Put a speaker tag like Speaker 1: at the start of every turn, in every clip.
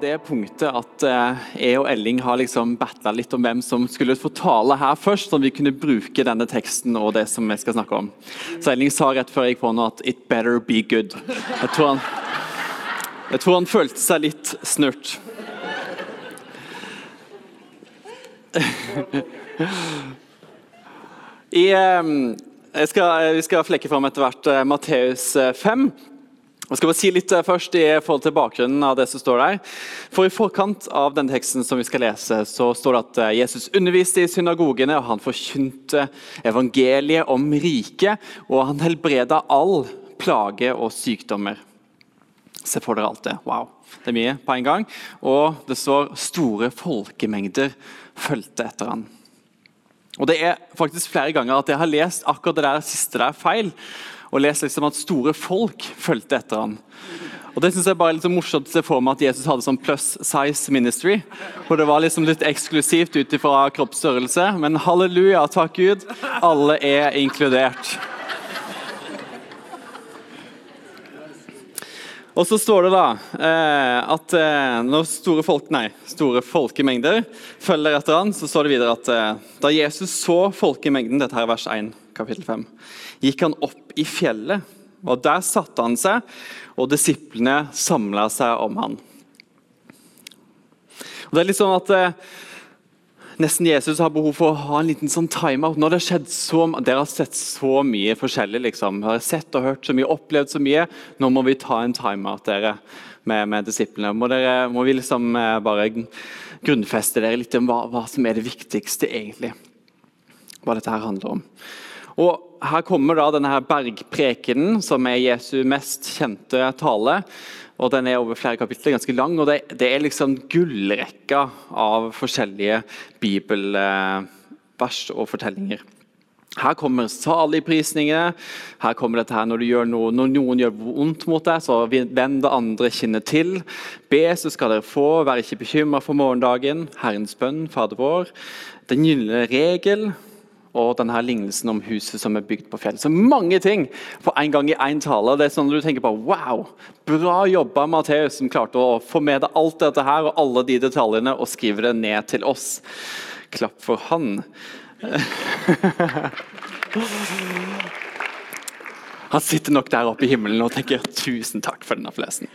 Speaker 1: det punktet at eh, jeg og Elling har liksom battla litt om hvem som skulle få tale her først, så vi kunne bruke denne teksten og det som vi skal snakke om. Så Elling sa rett før jeg gikk på nå at 'it better be good'. Jeg tror han, jeg tror han følte seg litt snurt. I, eh, skal, vi skal flekke fram etter hvert eh, Matteus 5. Jeg skal bare si litt eh, først i forhold til bakgrunnen av det som står der. For I forkant av den teksten som vi skal lese, så står det at Jesus underviste i synagogene, og han forkynte evangeliet om riket, og han helbreda all plage og sykdommer. Se for dere alt det. Wow. Det er mye på en gang. Og det står store folkemengder fulgte etter han. Og Det er faktisk flere ganger at jeg har lest akkurat det der siste der feil. Og lest liksom at store folk fulgte etter han. Og Det synes jeg bare er litt morsomt å se for meg at Jesus hadde sånn plus size ministry. Hvor det var liksom litt eksklusivt ut ifra kroppsstørrelse. Men halleluja, takk Gud, alle er inkludert. Og så står det da eh, at eh, når store, folk, nei, store folkemengder følger etter han, så står det videre at eh, da Jesus så folkemengden, dette her er vers 1, kapittel 5, gikk han opp i fjellet. og Der satte han seg, og disiplene samla seg om han. Og det er litt sånn at eh, nesten Jesus har behov for å ha en liten sånn timeout. Når det har skjedd så, Dere har sett så mye forskjellig. liksom. Dere har sett og hørt så mye, opplevd så mye. Nå må vi ta en timeout dere, med, med disiplene. Må, dere, må vi liksom eh, bare grunnfeste dere litt om hva, hva, som er det viktigste, egentlig. Hva dette her handler om. Og Her kommer da denne her bergprekenen, som er Jesu mest kjente tale og Den er over flere kapitler, ganske lang. og Det, det er liksom gullrekka av forskjellige bibelvers og fortellinger. Her kommer saligprisningene. Her kommer dette her når, noe, når, noen gjør vondt mot deg, så vend det andre kinnet til. Be, så skal dere få. Vær ikke bekymra for morgendagen. Herrens bønn, Fader vår. Den gylne regel og denne lignelsen om huset som er bygd på fjell. Så mange ting på en gang i én tale. Det er sånn at du tenker på, Wow! Bra jobba, Matteus, som klarte å få med deg alt dette her og alle de detaljene og skrive det ned til oss. Klapp for han. Han sitter nok der oppe i himmelen og tenker 'tusen takk for denne flesen'.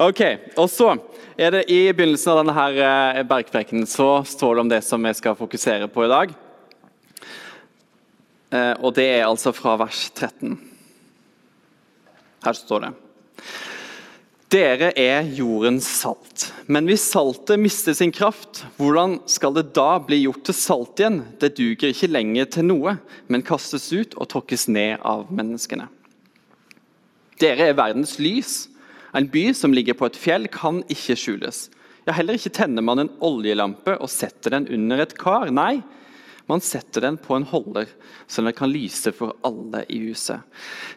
Speaker 1: Ok, og så er det I begynnelsen av denne her eh, bergprekenen så står det om det som vi skal fokusere på i dag. Eh, og det er altså fra vers 13. Her står det Dere er jordens salt. Men hvis saltet mister sin kraft, hvordan skal det da bli gjort til salt igjen? Det duger ikke lenger til noe, men kastes ut og tråkkes ned av menneskene. Dere er verdens lys. En by som ligger på et fjell, kan ikke skjules. Ja, Heller ikke tenner man en oljelampe og setter den under et kar. Nei, man setter den på en holder, så den kan lyse for alle i huset.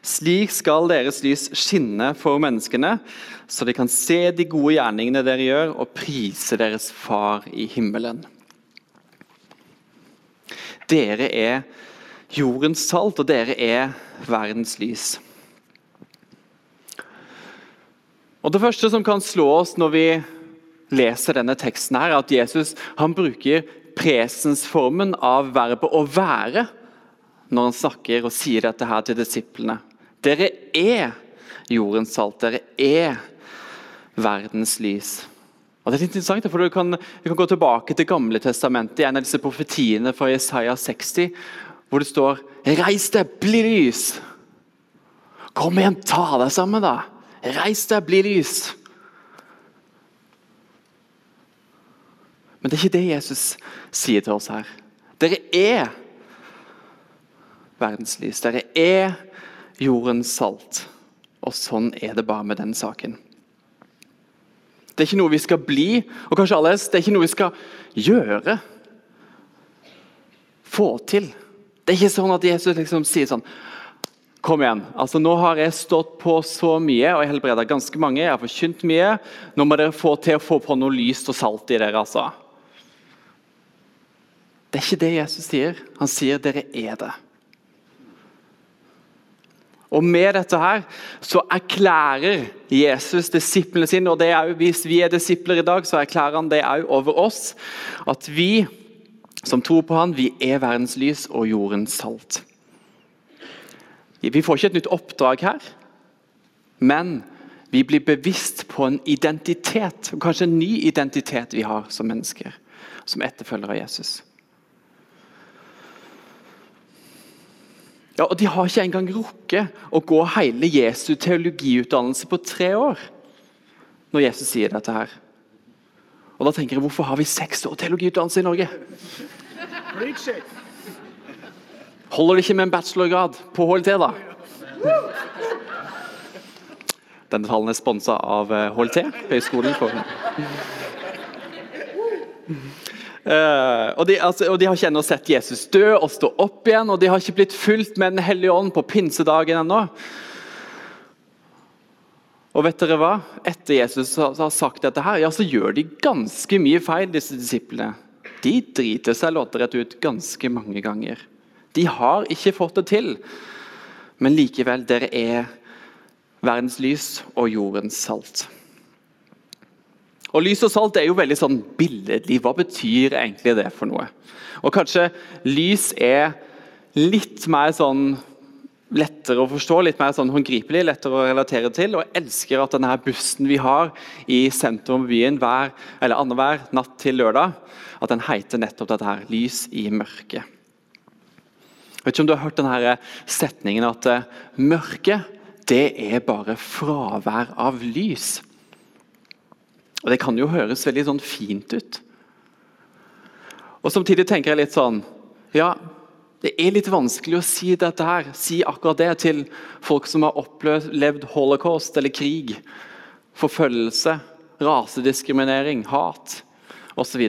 Speaker 1: Slik skal deres lys skinne for menneskene, så de kan se de gode gjerningene dere gjør, og prise deres Far i himmelen. Dere er jordens salt, og dere er verdens lys. Og Det første som kan slå oss når vi leser denne teksten, her, er at Jesus han bruker presensformen av verbet 'å være' når han snakker og sier dette her til disiplene. Dere er jordens salt. Dere er verdens lys. Og det er litt interessant, for du kan, du kan gå tilbake til Gamle testamentet, i en av disse profetiene fra Jesaja 60, hvor det står 'Reis deg, bli lys'. Kom igjen, ta deg sammen, da. Reis deg, bli lys. Men det er ikke det Jesus sier til oss her. Dere er verdens lys. Dere er jordens salt. Og sånn er det bare med den saken. Det er ikke noe vi skal bli, og kanskje alles, det er ikke noe vi skal gjøre. Få til. Det er ikke sånn at Jesus liksom sier sånn Kom igjen. altså Nå har jeg stått på så mye og jeg helbreda ganske mange. jeg har forkynt mye. Nå må dere få til å få på noe lyst og salt i dere. altså. Det er ikke det Jesus sier. Han sier dere er det. Og Med dette her så erklærer Jesus disiplene sine, og det er jo, hvis vi er disipler i dag, så erklærer han det òg over oss, at vi som tror på han, vi er verdens lys og jordens salt. Vi får ikke et nytt oppdrag her, men vi blir bevisst på en identitet, kanskje en ny identitet vi har som mennesker, som etterfølgere av Jesus. Ja, og De har ikke engang rukket å gå hele Jesu teologiutdannelse på tre år. Når Jesus sier dette her. Og da tenker jeg, Hvorfor har vi seks år teologiutdannelse i Norge? Holder det ikke med en bachelorgrad på HLT, da? Denne talen er sponsa av HLT, eh, Høgskolen for Uh, og, de, altså, og, de, har ikke ennå sett Jesus dø og stå opp igjen, og de har ikke blitt fulgt med Den hellige ånd på pinsedagen ennå. Og vet dere hva? Etter Jesus har sagt dette, her, ja, så gjør de ganske mye feil, disse disiplene. De driter seg låterett ut ganske mange ganger. De har ikke fått det til. Men likevel, dere er verdens lys og jordens salt. Og Lys og salt er jo veldig sånn billedlig. Hva betyr egentlig det for noe? Og Kanskje lys er litt mer sånn lettere å forstå, litt mer sånn håndgripelig, lettere å relatere til. Og elsker at denne bussen vi har i sentrum av byen hver, eller annenhver natt til lørdag, at den heter nettopp dette her, 'Lys i mørket'. Jeg vet ikke om du har hørt denne setningen at uh, mørket det er bare fravær av lys. Og Det kan jo høres veldig sånn fint ut. Og Samtidig tenker jeg litt sånn Ja, det er litt vanskelig å si dette her, si akkurat det til folk som har opplevd holocaust eller krig, forfølgelse, rasediskriminering, hat osv.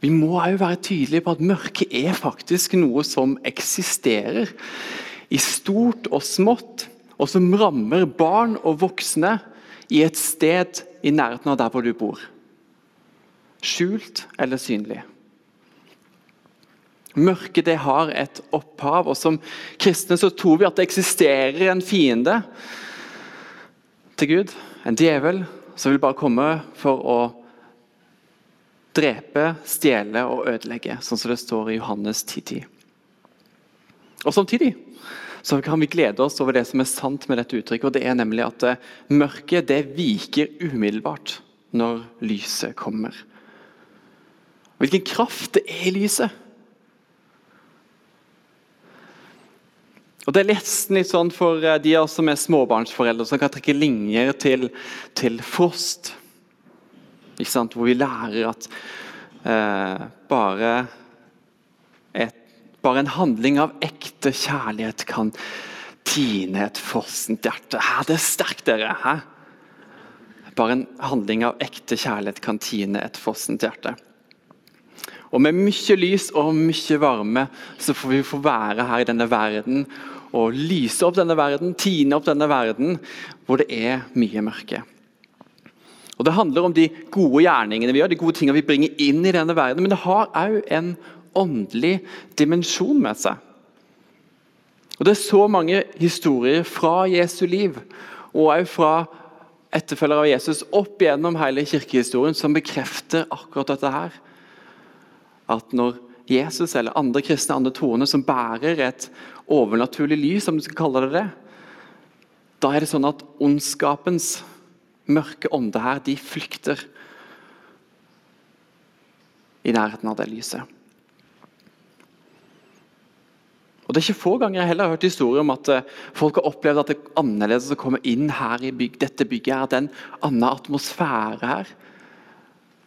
Speaker 1: Vi må òg være tydelige på at mørket er faktisk noe som eksisterer. I stort og smått og som rammer barn og voksne i et sted i nærheten av der hvor du bor. Skjult eller synlig. Mørket det har et opphav, og som kristne så tror vi at det eksisterer en fiende til Gud. En djevel som vil bare komme for å drepe, stjele og ødelegge, sånn som det står i Johannes 10.10. Og samtidig så kan vi glede oss over det som er sant med dette uttrykket. og det er nemlig at eh, Mørket det viker umiddelbart når lyset kommer. Hvilken kraft det er i lyset! Og Det er nesten litt sånn for eh, de av oss som er småbarnsforeldre, som kan trekke linjer til, til Frost. Hvor vi lærer at eh, bare bare en handling av ekte kjærlighet kan tine et fossent hjerte. Hæ, det er sterkt, dere! Hæ? Bare en handling av ekte kjærlighet kan tine et fossent hjerte. Og Med mye lys og mye varme så får vi få være her i denne verden og lyse opp denne verden, tine opp denne verden hvor det er mye mørke. Og Det handler om de gode gjerningene vi gjør, de gode tingene vi bringer inn i denne verden. Men det har òg en åndelig dimensjon med seg. Og Det er så mange historier fra Jesu liv og fra etterfølgere av Jesus opp gjennom hele kirkehistorien som bekrefter akkurat dette her. At når Jesus eller andre kristne andre troende som bærer et overnaturlig lys, om du skal kalle det det, da er det sånn at ondskapens mørke ånde her, de flykter i nærheten av det lyset. Og Det er ikke få ganger jeg heller har hørt historier om at eh, folk har opplevd at det er annerledes å komme inn her i bygg, dette bygget. at det er en annen atmosfære her.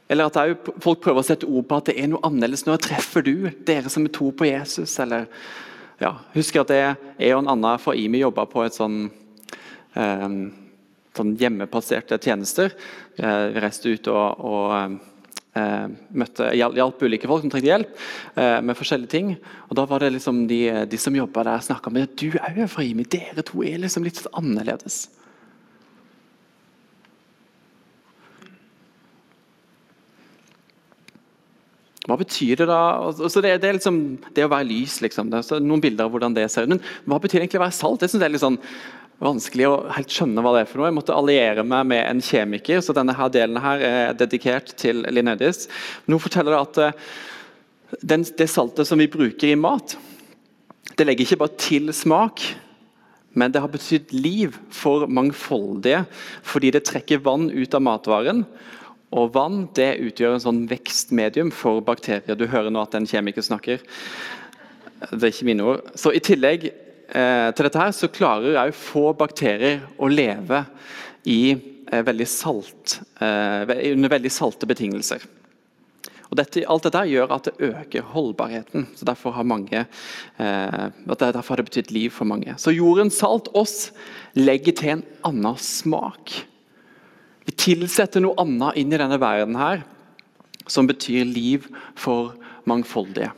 Speaker 1: Eller at folk prøver å sette ord på at det er noe annerledes. Når treffer du dere som er to på Jesus? Eller, ja, husker at jeg, jeg og en annen fra IMI jobba på et sånn, eh, sånn hjemmepasserte tjenester. Eh, vi reiste ut og, og møtte, hjalp ulike folk som trengte hjelp eh, med forskjellige ting. Og Da var det liksom de, de som jobba der, snakka med du òg fra IMI. Dere to er liksom litt annerledes. Hva betyr det da? Altså det, det, er liksom, det å være lys, liksom. Noen bilder av hvordan det ser ut. Men hva betyr egentlig å være salt? Det synes jeg er litt sånn vanskelig å helt skjønne hva det er for noe. Jeg måtte alliere meg med en kjemiker, så denne her delen her er dedikert til Linedis. Nå forteller det at eh, den, det saltet som vi bruker i mat, det legger ikke bare til smak, men det har betydd liv for mangfoldige, fordi det trekker vann ut av matvaren. Og vann det utgjør en sånn vekstmedium for bakterier. Du hører nå at en kjemiker snakker. Det er ikke mine ord. Så I tillegg til dette her, så klarer òg få bakterier å leve i, eh, veldig salt, eh, under veldig salte betingelser. Og dette, alt dette gjør at det øker holdbarheten. så Derfor har, mange, eh, derfor har det betydd liv for mange. Så jordens salt, oss, legger til en annen smak. Vi tilsetter noe annet inn i denne verden her, som betyr liv for mangfoldige.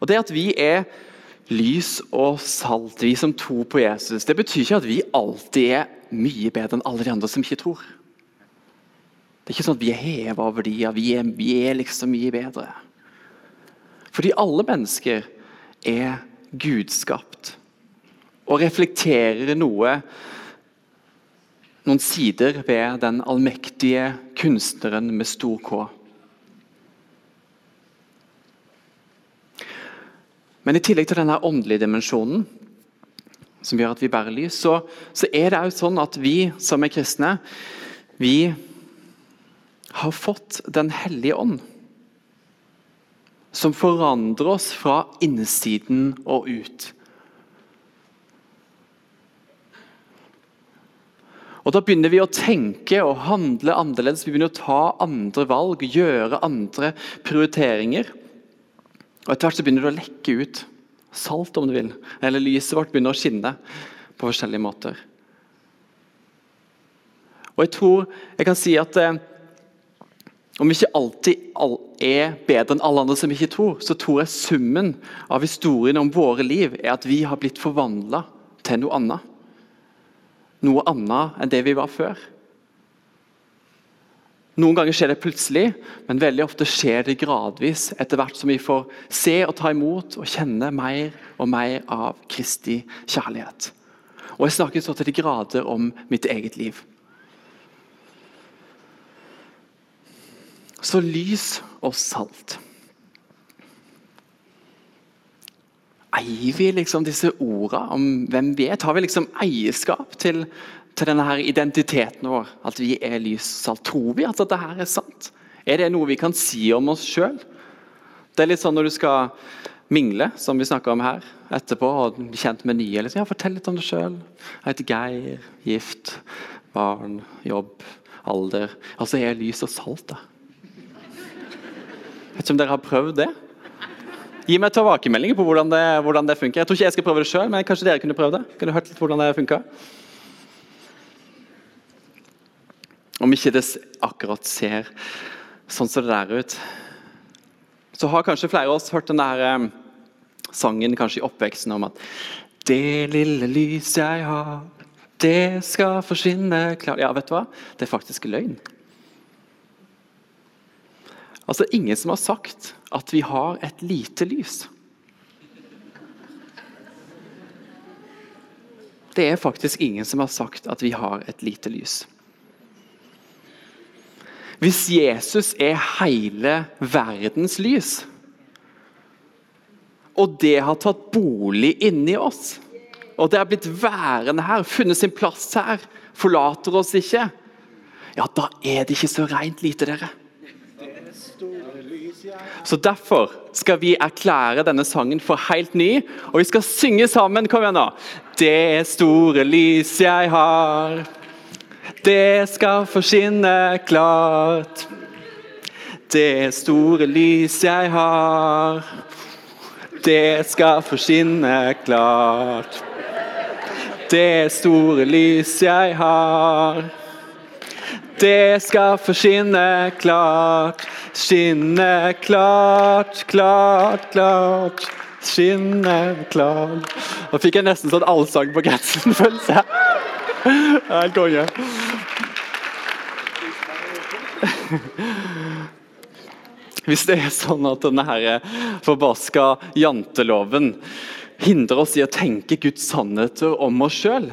Speaker 1: Og Det at vi er lys og salt, vi som tror på Jesus, det betyr ikke at vi alltid er mye bedre enn alle de andre som ikke tror. Det er ikke sånn at vi er heva over de, vi er, vi er liksom mye bedre. Fordi alle mennesker er gudskapt og reflekterer noe noen sider ved den allmektige kunstneren med stor K. Men i tillegg til denne åndelige dimensjonen, som gjør at vi bærer lys, så, så er det òg sånn at vi som er kristne, vi har fått Den hellige ånd. Som forandrer oss fra innsiden og ut. Og Da begynner vi å tenke og handle annerledes. Vi begynner å ta andre valg, gjøre andre prioriteringer. Og Etter hvert så begynner det å lekke ut salt, om du vil. Eller lyset vårt begynner å skinne på forskjellige måter. Og jeg tror jeg kan si at eh, om vi ikke alltid er bedre enn alle andre som ikke tror, så tror jeg summen av historien om våre liv er at vi har blitt forvandla til noe annet noe annet enn det vi var før. Noen ganger skjer det plutselig, men veldig ofte skjer det gradvis. Etter hvert som vi får se og ta imot og kjenne mer og mer av Kristi kjærlighet. Og Jeg snakker så til de grader om mitt eget liv. Så lys og salt. Eier vi liksom disse ordene om hvem vi er? Tar vi liksom eierskap til, til denne her identiteten vår? At vi er lys salt? Tror vi at dette her er sant? Er det noe vi kan si om oss sjøl? Det er litt sånn når du skal mingle, som vi snakka om her, etterpå, og bli kjent med nye. Liksom, ja, fortell litt om deg sjøl. Jeg heter Geir. Gift. Barn. Jobb. Alder. Altså, jeg er lys og salt, da. Vet ikke om dere har prøvd det? Gi meg tilbakemeldinger på hvordan det, hvordan det, funker. Jeg tror ikke jeg skal prøve det sjøl, men kanskje dere kunne prøve det? Kunne hørt litt hvordan det funka? Om ikke det akkurat ser sånn som det der ut, så har kanskje flere av oss hørt den der sangen kanskje i oppveksten om at Det lille lys jeg har, det skal forsvinne klart Ja, vet du hva? Det er faktisk løgn. Altså, Ingen som har sagt at vi har et lite lys. Det er faktisk ingen som har sagt at vi har et lite lys. Hvis Jesus er hele verdens lys, og det har tatt bolig inni oss, og det har blitt værende her, funnet sin plass her, forlater oss ikke, ja, da er det ikke så rent lite, dere. Så Derfor skal vi erklære denne sangen for helt ny, og vi skal synge sammen. Kom igjen, nå. Det store lys jeg har, det skal få skinne klart. Det store lys jeg har, det skal få skinne klart. Det store lys jeg har, det skal få skinne klart. Skinne klart, klart, klart. Skinne klart Nå fikk jeg nesten sånn allsang på grensen-følelse. Helt konge. Hvis det er sånn at denne her forbaska janteloven hindrer oss i å tenke Guds sannheter om oss sjøl,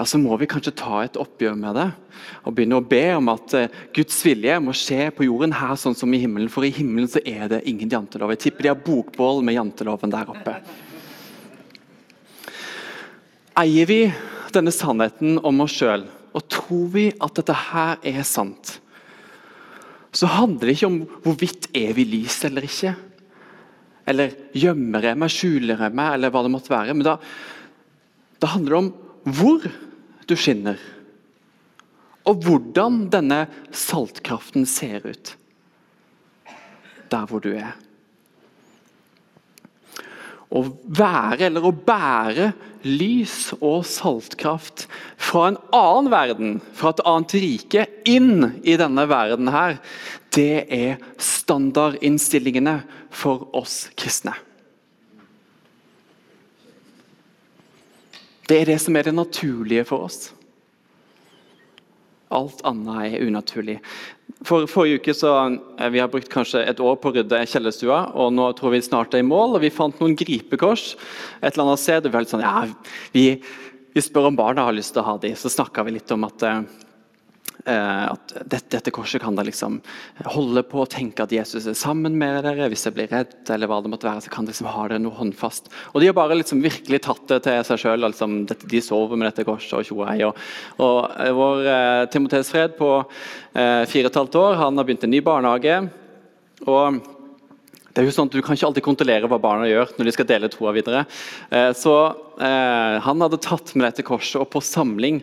Speaker 1: ja, så må vi kanskje ta et oppgjør med det og begynne å be om at eh, Guds vilje må skje på jorden her sånn som i himmelen. For i himmelen så er det ingen jantelov. Jeg tipper de har bokbål med janteloven der oppe. Eier vi denne sannheten om oss sjøl, og tror vi at dette her er sant, så handler det ikke om hvorvidt er vi lys eller ikke. Eller gjemmer jeg meg, skjuler jeg meg, eller hva det måtte være. Men da, da handler det om hvor du skinner. Og hvordan denne saltkraften ser ut der hvor du er. Å være, eller å bære, lys og saltkraft fra en annen verden, fra et annet rike, inn i denne verden her, det er standardinnstillingene for oss kristne. Det er det som er det naturlige for oss. Alt annet er unaturlig. For Forrige uke så eh, vi har brukt kanskje et år på å rydde kjellerstua, og nå tror vi snart er i mål. og Vi fant noen gripekors et eller annet sted. og Vi, sånn, ja, vi, vi spør om barna har lyst til å ha de. Så snakka vi litt om at Eh, at dette, dette, korset kan dere liksom holde på og tenke at Jesus er sammen med dere. Hvis jeg blir redd, eller hva det måtte være, så kan dere liksom ha det noe håndfast. Og De har bare liksom virkelig tatt det til seg sjøl. Liksom, de sover med dette korset og tjo og Og, eh, vår eh, Timoteus Fred på eh, fire og et halvt år han har begynt en ny barnehage. og det er jo sånn at Du kan ikke alltid kontrollere hva barna gjør når de skal dele troa videre. Eh, så eh, Han hadde tatt med dette korset, og på samling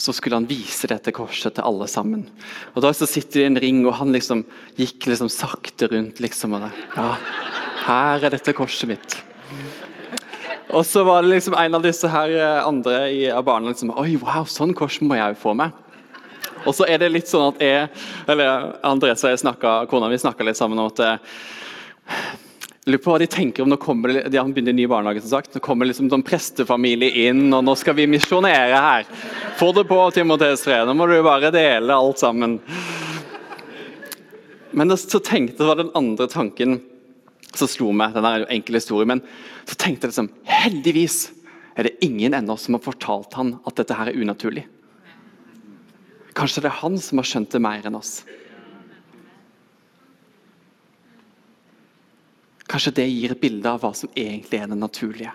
Speaker 1: så skulle han vise dette korset til alle sammen. Og Da så sitter de i en ring, og han liksom gikk liksom sakte rundt. liksom, og det, ja, Her er dette korset mitt. Og så var det liksom en av disse her eh, andre i, av barna liksom Oi, wow, sånn kors må jeg jo få med. Og så er det litt sånn at jeg, eller Andres og jeg snakket, kona mi snakka litt sammen om at eh, lurer på hva de tenker om nå kommer de har begynt i ny barnehage. som sagt. Nå kommer liksom en prestefamilie inn, og nå skal vi misjonere her. Få det på, Timoteus 3. Nå må du bare dele alt sammen. Men så tenkte det var den andre tanken som slo meg. Den er jo enkel historie, men så tenkte jeg liksom Heldigvis er det ingen ennå som har fortalt han at dette her er unaturlig. Kanskje det er han som har skjønt det mer enn oss. Kanskje det gir et bilde av hva som egentlig er det naturlige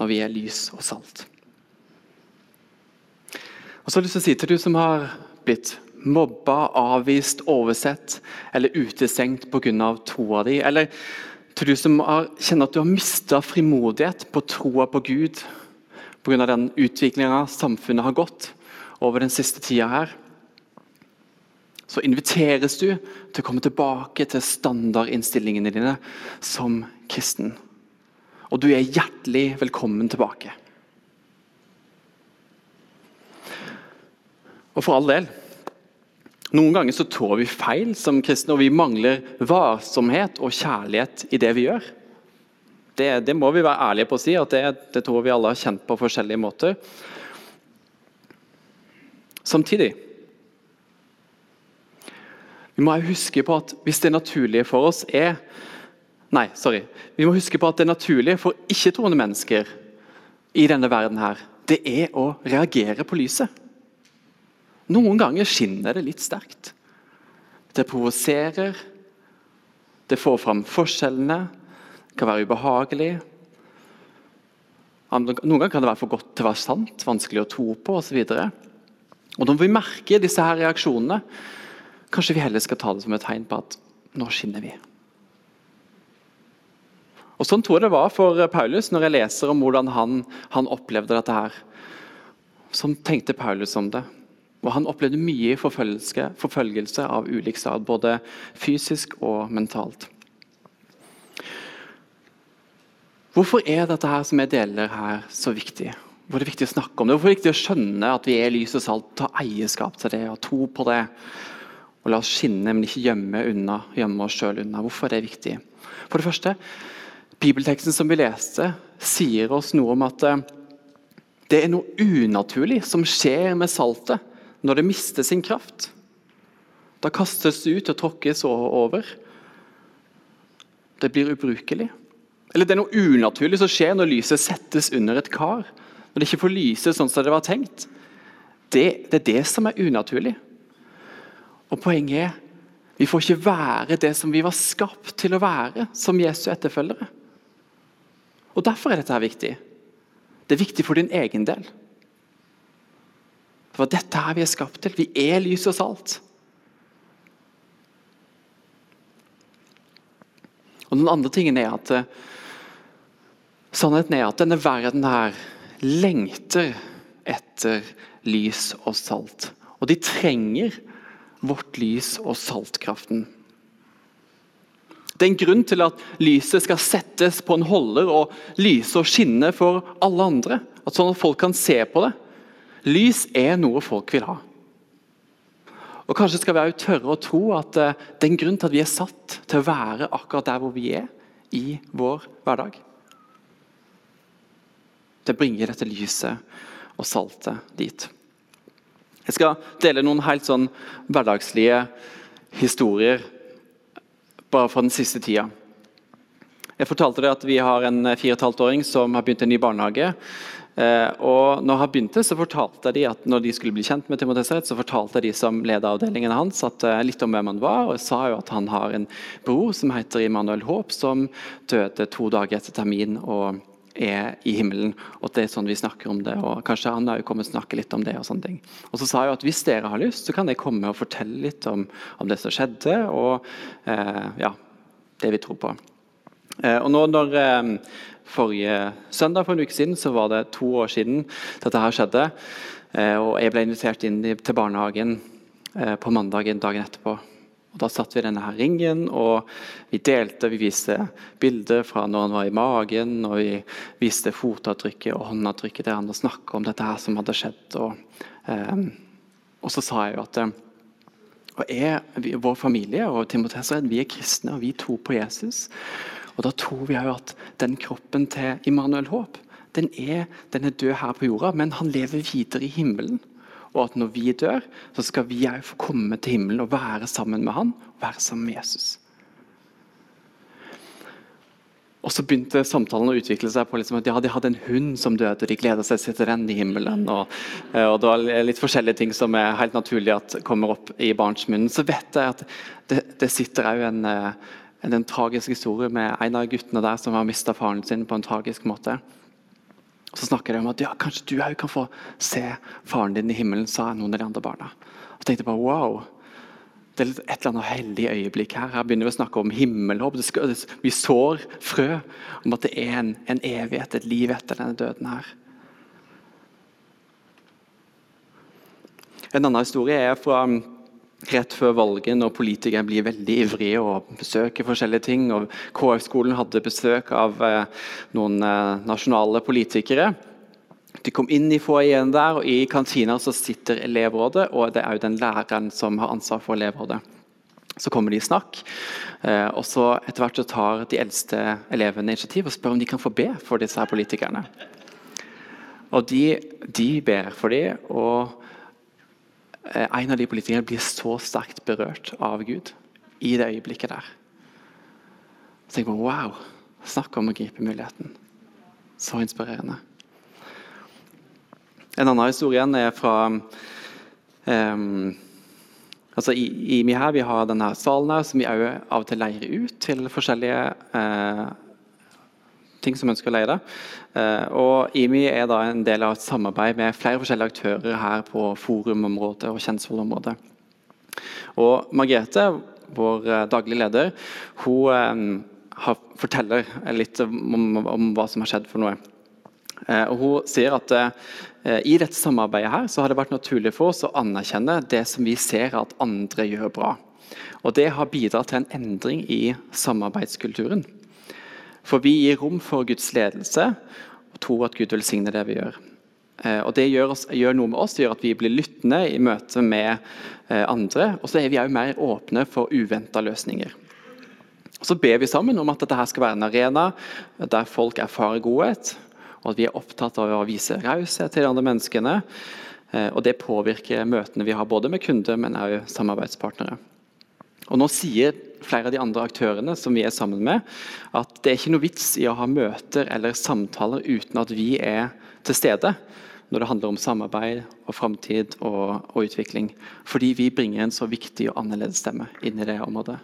Speaker 1: når vi er lys og salt. Og så har jeg lyst til å si til du som har blitt mobba, avvist, oversett eller utestengt pga. troa di, eller til du som har, kjenner at du har mista frimodighet på troa på Gud pga. den utviklinga samfunnet har gått over den siste tida her så inviteres du til å komme tilbake til standardinnstillingene dine som kristen. Og du er hjertelig velkommen tilbake. Og for all del Noen ganger så trår vi feil som kristne, og vi mangler varsomhet og kjærlighet i det vi gjør. Det, det må vi være ærlige på å si, at det, det tror vi alle har kjent på forskjellige måter. Samtidig vi må huske på at hvis det naturlige for oss er Nei, sorry. Vi må huske på at det naturlige for ikke-troende mennesker i denne verden her, det er å reagere på lyset. Noen ganger skinner det litt sterkt. Det provoserer. Det får fram forskjellene. Det kan være ubehagelig. Noen ganger kan det være for godt til å være sant, vanskelig å tro på osv. Når vi merker disse her reaksjonene, Kanskje vi heller skal ta det som et tegn på at nå skinner vi. Og Sånn tror jeg det var for Paulus når jeg leser om hvordan han, han opplevde dette. her. Sånn tenkte Paulus om det. Og Han opplevde mye forfølgelse, forfølgelse av ulik stad, både fysisk og mentalt. Hvorfor er dette her som jeg deler her, så viktig? Hvorfor er det viktig å snakke om det? Hvorfor er det viktig å skjønne at vi er lys og salt, ta eierskap til det og tro på det? Og la oss skinne, men ikke gjemme, unna, gjemme oss sjøl unna. Hvorfor er det viktig? For det første, Bibelteksten som vi leste, sier oss noe om at eh, det er noe unaturlig som skjer med saltet når det mister sin kraft. Da kastes det ut og tråkkes over. Det blir ubrukelig. Eller det er noe unaturlig som skjer når lyset settes under et kar. Når det ikke får lyse sånn som det var tenkt. Det, det er det som er unaturlig. Og Poenget er vi får ikke være det som vi var skapt til å være som Jesu etterfølgere. Og Derfor er dette her viktig. Det er viktig for din egen del. Det var dette her vi er skapt til. Vi er lys og salt. Og Den andre tingen er at eh, sannheten er at denne verden her lengter etter lys og salt. Og de trenger vårt lys og saltkraften. Det er en grunn til at lyset skal settes på en holder og lyse og skinne for alle andre. At sånn at folk kan se på det. Lys er noe folk vil ha. Og Kanskje skal vi også tørre å tro at eh, det er en grunn til at vi er satt til å være akkurat der hvor vi er i vår hverdag. Det bringer dette lyset og saltet dit. Jeg skal dele noen helt sånn hverdagslige historier bare fra den siste tida. Jeg fortalte deg at Vi har en fire og et åring som har begynt en ny barnehage. Eh, og når han begynte, så fortalte de at når de skulle bli kjent med Timotheus Rett, så fortalte de som leder avdelingen hans at, eh, litt om hvem han var. og sa jo at han har en bror som heter Immanuel Håp, som døde to dager etter termin. og er i himmelen. og at det er sånn vi snakker om det, og Kanskje han har kommet og snakke litt om det. Og sånne ting. Og så sa jeg at Hvis dere har lyst, så kan jeg komme og fortelle litt om, om det som skjedde, og eh, ja, det vi tror på. Eh, og nå når eh, Forrige søndag for en uke siden så var det to år siden dette her skjedde. Eh, og Jeg ble invitert inn til barnehagen eh, på mandagen dagen etterpå. Og Da satt vi i denne her ringen og vi delte. Vi viste bilder fra når han var i magen, og vi viste fotavtrykket og håndavtrykket til han og snakka om dette her som hadde skjedd. Og, eh, og så sa jeg jo at og vi, vår familie og Timoteus vi er kristne, og vi tror på Jesus. Og Da tror vi jo at den kroppen til Immanuel Håp den er, den er død her på jorda, men han lever videre i himmelen. Og at når vi dør, så skal vi òg få komme til himmelen og være sammen med han, og være sammen med Jesus. Og Så begynte samtalen å utvikle seg på liksom at ja, de hadde en hund som døde. og De gleda seg til den i himmelen. Og, eh, og, Det var litt forskjellige ting som er helt naturlig at kommer opp i barns munn. Så vet jeg at det, det sitter òg en, eh, en, en, tragisk historie med en av guttene der som har mista faren sin på en tragisk måte. Så snakker de om at ja, kanskje du òg kan få se faren din i himmelen, sa noen av de andre barna. Og tenkte bare wow. Det er et eller annet heldig øyeblikk her. Her begynner vi å snakke om himmelhåp. Vi sår frø om at det er en, en evighet, et liv etter denne døden her. En annen historie er fra rett før valget, når politikere blir veldig ivrige og besøker forskjellige ting. og KF-skolen hadde besøk av eh, noen eh, nasjonale politikere. De kom inn i foajeen der, og i kantina så sitter elevrådet, og det er jo den læreren som har ansvar for elevrådet. Så kommer de i snakk, eh, og så etter hvert så tar de eldste elevene initiativ og spør om de kan få be for disse her politikerne. Og de, de ber for dem, og en av de politikerne blir så sterkt berørt av Gud i det øyeblikket der. Så tenker jeg wow, snakk om å gripe muligheten. Så inspirerende. En annen historie er fra um, altså i, i Vi har denne salen her, som vi også av og til leier ut til forskjellige uh, ting som ønsker å leie det. Eh, og IMI er da en del av et samarbeid med flere forskjellige aktører her på forumområdet og Kjensvoll-området. Og Margrethe, vår daglig daglige leder, hun eh, forteller litt om, om, hva som har skjedd for noe. Og Hun sier at i dette samarbeidet her så har det vært naturlig for oss å anerkjenne det som vi ser at andre gjør bra. Og Det har bidratt til en endring i samarbeidskulturen. For vi gir rom for Guds ledelse og tror at Gud velsigner det vi gjør. Eh, og Det gjør, oss, gjør, noe med oss, det gjør at vi blir lyttende i møte med eh, andre. Og så er vi òg mer åpne for uventa løsninger. Og Så ber vi sammen om at dette skal være en arena der folk erfarer godhet, og at vi er opptatt av å vise raushet til de andre menneskene. Eh, og Det påvirker møtene vi har både med kunder, men også samarbeidspartnere. Og Nå sier flere av de andre aktørene som vi er sammen med, at det er ikke noe vits i å ha møter eller samtaler uten at vi er til stede når det handler om samarbeid og framtid og, og, utvikling. Fordi vi bringer en så viktig og annerledes stemme inn i det området.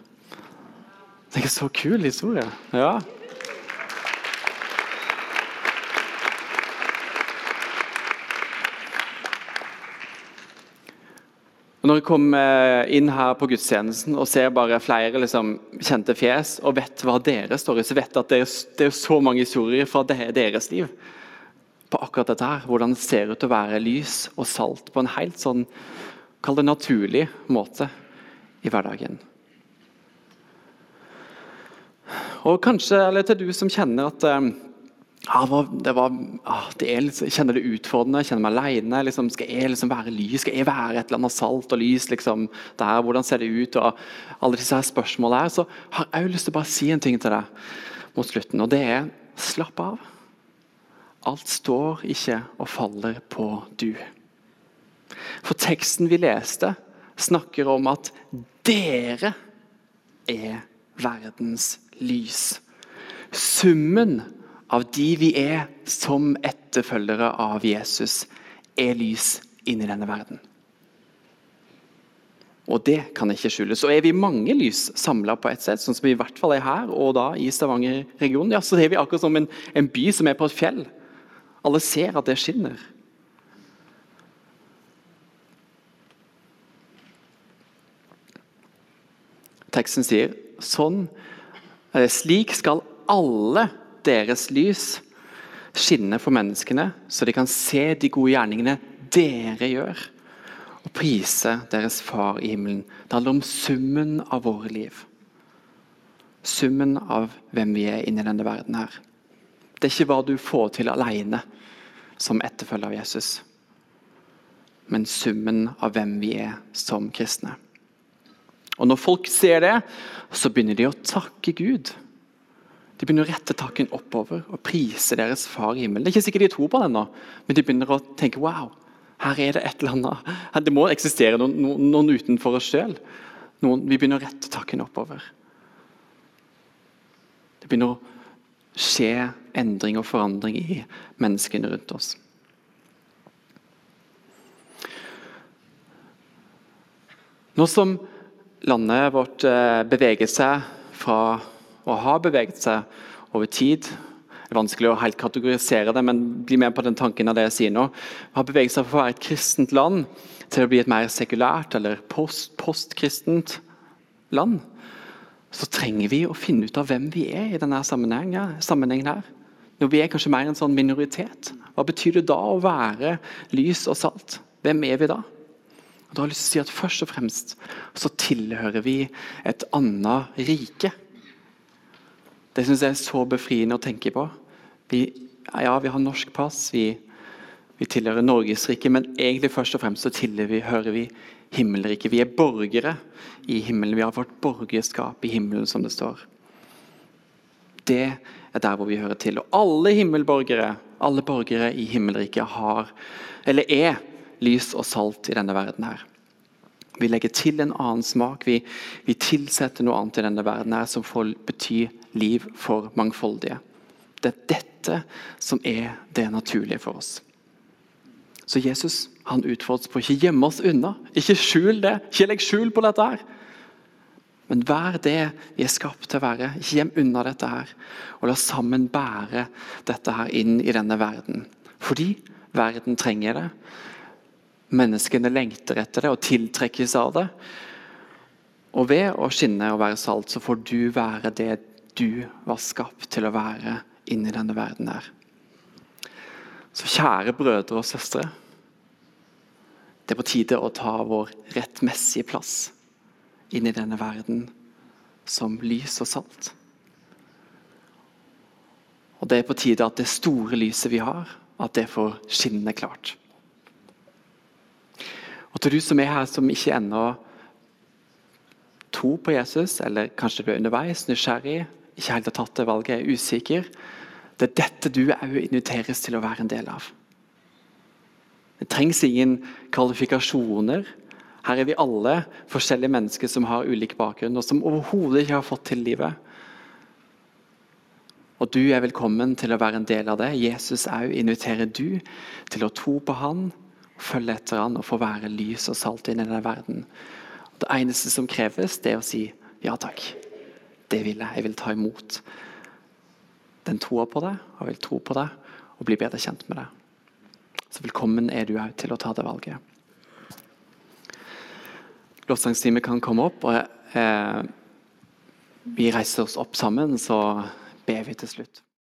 Speaker 1: Det er en så kul historie. Ja. Når jeg kommer inn her på gudstjenesten og ser bare flere liksom, kjente fjes, og vet hva dere står i, så vet jeg at det er, det er så mange historier fra deres liv på akkurat dette her. Hvordan det ser ut å være lys og salt på en helt sånn Kall det naturlig måte i hverdagen. Og kanskje, eller til du som kjenner at ja, det var, ah, det er jeg kjenner det utfordrende, jeg kjenner meg alene. Liksom, skal jeg liksom være lys? Skal jeg være et eller annet salt og lys liksom, der? Hvordan ser det ut? Og alle disse her spørsmålene her, Så har jeg lyst til å bare si en ting til deg mot slutten, og det er slapp av. Alt står ikke og faller på du. For teksten vi leste, snakker om at dere er verdens lys. Summen av de vi er som etterfølgere av Jesus, er lys inni denne verden. Og det kan ikke skjules. Og er vi mange lys samla på et sted, sånn som vi i hvert fall er her og da i Stavanger-regionen, ja, så er vi akkurat som en, en by som er på et fjell. Alle ser at det skinner. Teksten sier sånn, slik skal alle deres lys skinne for menneskene, så de kan se de gode gjerningene dere gjør, og prise deres Far i himmelen. Det handler om summen av våre liv. Summen av hvem vi er inni denne verden her. Det er ikke hva du får til alene som etterfølger av Jesus, men summen av hvem vi er som kristne. Og Når folk ser det, så begynner de å takke Gud de begynner å rette takken oppover og prise deres far i himmelen. Det er ikke sikkert de tror på det ennå, men de begynner å tenke wow, her er det et eller annet. Det må eksistere noen, noen utenfor oss sjøl. Vi begynner å rette takken oppover. Det begynner å skje endring og forandring i menneskene rundt oss. Nå som landet vårt eh, beveger seg fra og har beveget seg over tid. Det er vanskelig å helt kategorisere det, men bli med på den tanken av det jeg sier nå. Har beveget seg fra å være et kristent land til å bli et mer sekulært eller post, postkristent land. Så trenger vi å finne ut av hvem vi er i denne sammenhengen, sammenhengen her. Når vi er kanskje mer en sånn minoritet. Hva betyr det da å være lys og salt? Hvem er vi da? Og da har jeg lyst til å si at Først og fremst så tilhører vi et annet rike. Det syns jeg er så befriende å tenke på. Vi, ja, vi har norsk pass, vi, vi tilhører Norgesriket, men egentlig først og fremst så tilhører vi himmelriket. Vi er borgere i himmelen. Vi har vårt borgerskap i himmelen, som det står. Det er der hvor vi hører til. Og alle himmelborgere, alle borgere i himmelriket har, eller er, lys og salt i denne verden her. Vi legger til en annen smak. Vi, vi tilsetter noe annet i denne verden her som får bety liv for mangfoldige. Det er dette som er det naturlige for oss. Så Jesus han utfordres på å ikke gjemme oss unna. Ikke skjul det. Ikke legg skjul på dette. her. Men vær det vi er skapt til å være. Ikke gjem unna dette her. Og la sammen bære dette her inn i denne verden. Fordi verden trenger det. Menneskene lengter etter det og tiltrekkes av det. Og ved å skinne og være salt, så får du være det du var skapt til å være inni denne verden her. Så kjære brødre og søstre. Det er på tide å ta vår rettmessige plass inn i denne verden som lys og salt. Og Det er på tide at det store lyset vi har, at det får skinne klart. Og til du som er her som ikke ennå tror på Jesus, eller kanskje du er underveis, nysgjerrig, ikke helt har tatt det valget, er usikker. Det er dette du òg inviteres til å være en del av. Det trengs ingen kvalifikasjoner Her er vi alle forskjellige mennesker som har ulik bakgrunn, og som overhodet ikke har fått til livet. Og du er velkommen til å være en del av det. Jesus òg inviterer du til å tro på han, følge etter han og få være lys og salt inn i denne verden. Det eneste som kreves, det er å si ja takk. Det vil jeg. Jeg vil ta imot den troa på deg, og vil tro på deg og bli bedre kjent med deg. Så velkommen er du òg til å ta det valget. Lovsangsteamet kan komme opp, og eh, vi reiser oss opp sammen, så ber vi til slutt.